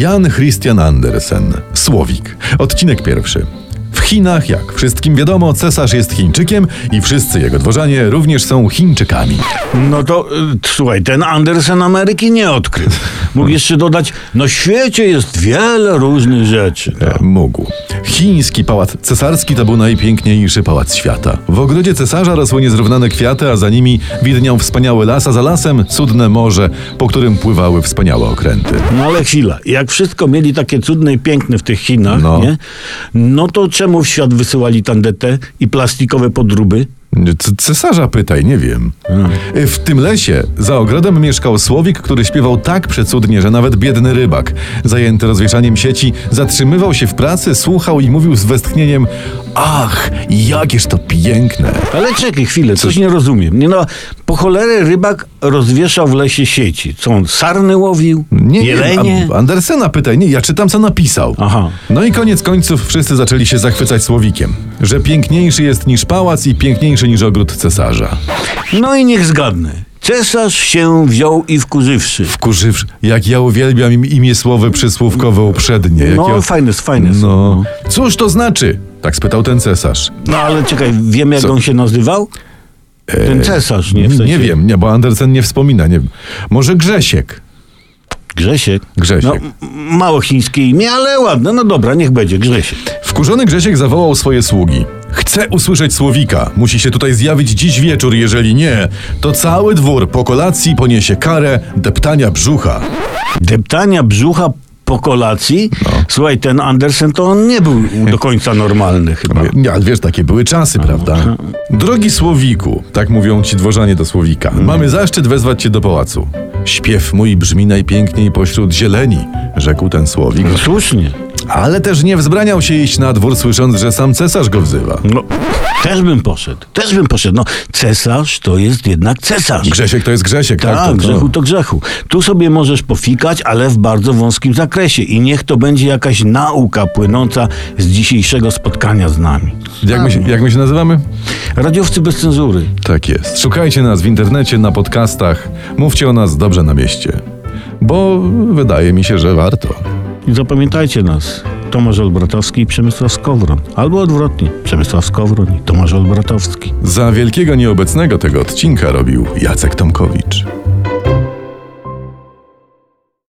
Jan Christian Andersen, Słowik. Odcinek pierwszy. W Chinach, jak wszystkim wiadomo, cesarz jest Chińczykiem i wszyscy jego dworzanie również są Chińczykami. No to y, słuchaj, ten Andersen Ameryki nie odkrył. Mógł jeszcze dodać, na świecie jest wiele różnych rzeczy. E, mógł. Chiński pałac cesarski to był najpiękniejszy pałac świata. W ogrodzie cesarza rosły niezrównane kwiaty, a za nimi widniał wspaniały las, a za lasem cudne morze, po którym pływały wspaniałe okręty. No ale chwila, jak wszystko mieli takie cudne i piękne w tych Chinach, No. nie? No to czemu w świat wysyłali tandetę i plastikowe podróby? Cesarza pytaj, nie wiem. E, W tym lesie za ogrodem mieszkał Słowik, który śpiewał tak przecudnie, że nawet biedny rybak, zajęty rozwieszaniem sieci, zatrzymywał się w pracy, słuchał i mówił z westchnieniem Ach, jakież to piękne! Ale czekaj chwilę, coś nie rozumiem. Nie no, po cholerę rybak rozwieszał w lesie sieci. Co on, sarny łowił? Nie, Jelenie? nie, Andersena pytaj, nie, ja czytam co napisał. Aha. No i koniec końców wszyscy zaczęli się zachwycać Słowikiem, że piękniejszy jest niż pałac i piękniejszy niż ogród cesarza. No i niech zgadnę. Cesarz się wziął i wkurzywszy. Wkurzywszy, jak ja uwielbiam im imię słowy przysłówkowe uprzednie. Jak No, ja... fajne, fajne. No. Cóż to znaczy? Tak spytał ten cesarz. No ale czekaj, wiemy jak Co? on się nazywał? Ten cesarz, nie? W sensie. Nie wiem, nie, bo Andersen nie wspomina. Nie. Może Grzesiek. Grzesiek. Grzesiek. No, mało chińskie imię, ale ładne. No dobra, niech będzie Grzesiek. Wkurzony Grzesiek zawołał swoje sługi. Chcę usłyszeć Słowika. Musi się tutaj zjawić dziś wieczór. Jeżeli nie, to cały dwór po kolacji poniesie karę deptania brzucha. Deptania brzucha po kolacji? No. Słuchaj, ten Andersen to on nie był do końca normalny chyba. Nie, ale wiesz, takie były czasy, prawda? Drogi Słowiku, tak mówią ci dworzanie do Słowika, mamy zaszczyt wezwać cię do pałacu. Śpiew mój brzmi najpiękniej pośród zieleni, rzekł ten Słowik. No, słusznie. Ale też nie wzbraniał się iść na dwór, słysząc, że sam cesarz go wzywa. No, też bym poszedł. Też bym poszedł. No, cesarz to jest jednak cesarz. Grzesiek to jest Grzesiek, tak? Tak, to, grzechu to. grzechu. Tu sobie możesz pofikać, ale w bardzo wąskim zakresie. I niech to będzie jakaś nauka płynąca z dzisiejszego spotkania z nami. Jak, my się, jak my się nazywamy? Radiowcy bez cenzury. Tak jest. Szukajcie nas w internecie, na podcastach. Mówcie o nas dobrze na mieście. Bo wydaje mi się, że warto. I zapamiętajcie nas. Tomasz Olbratowski i Przemysław Skowron. Albo odwrotnie. Przemysław Skowron i Tomasz Olbratowski. Za wielkiego nieobecnego tego odcinka robił Jacek Tomkowicz.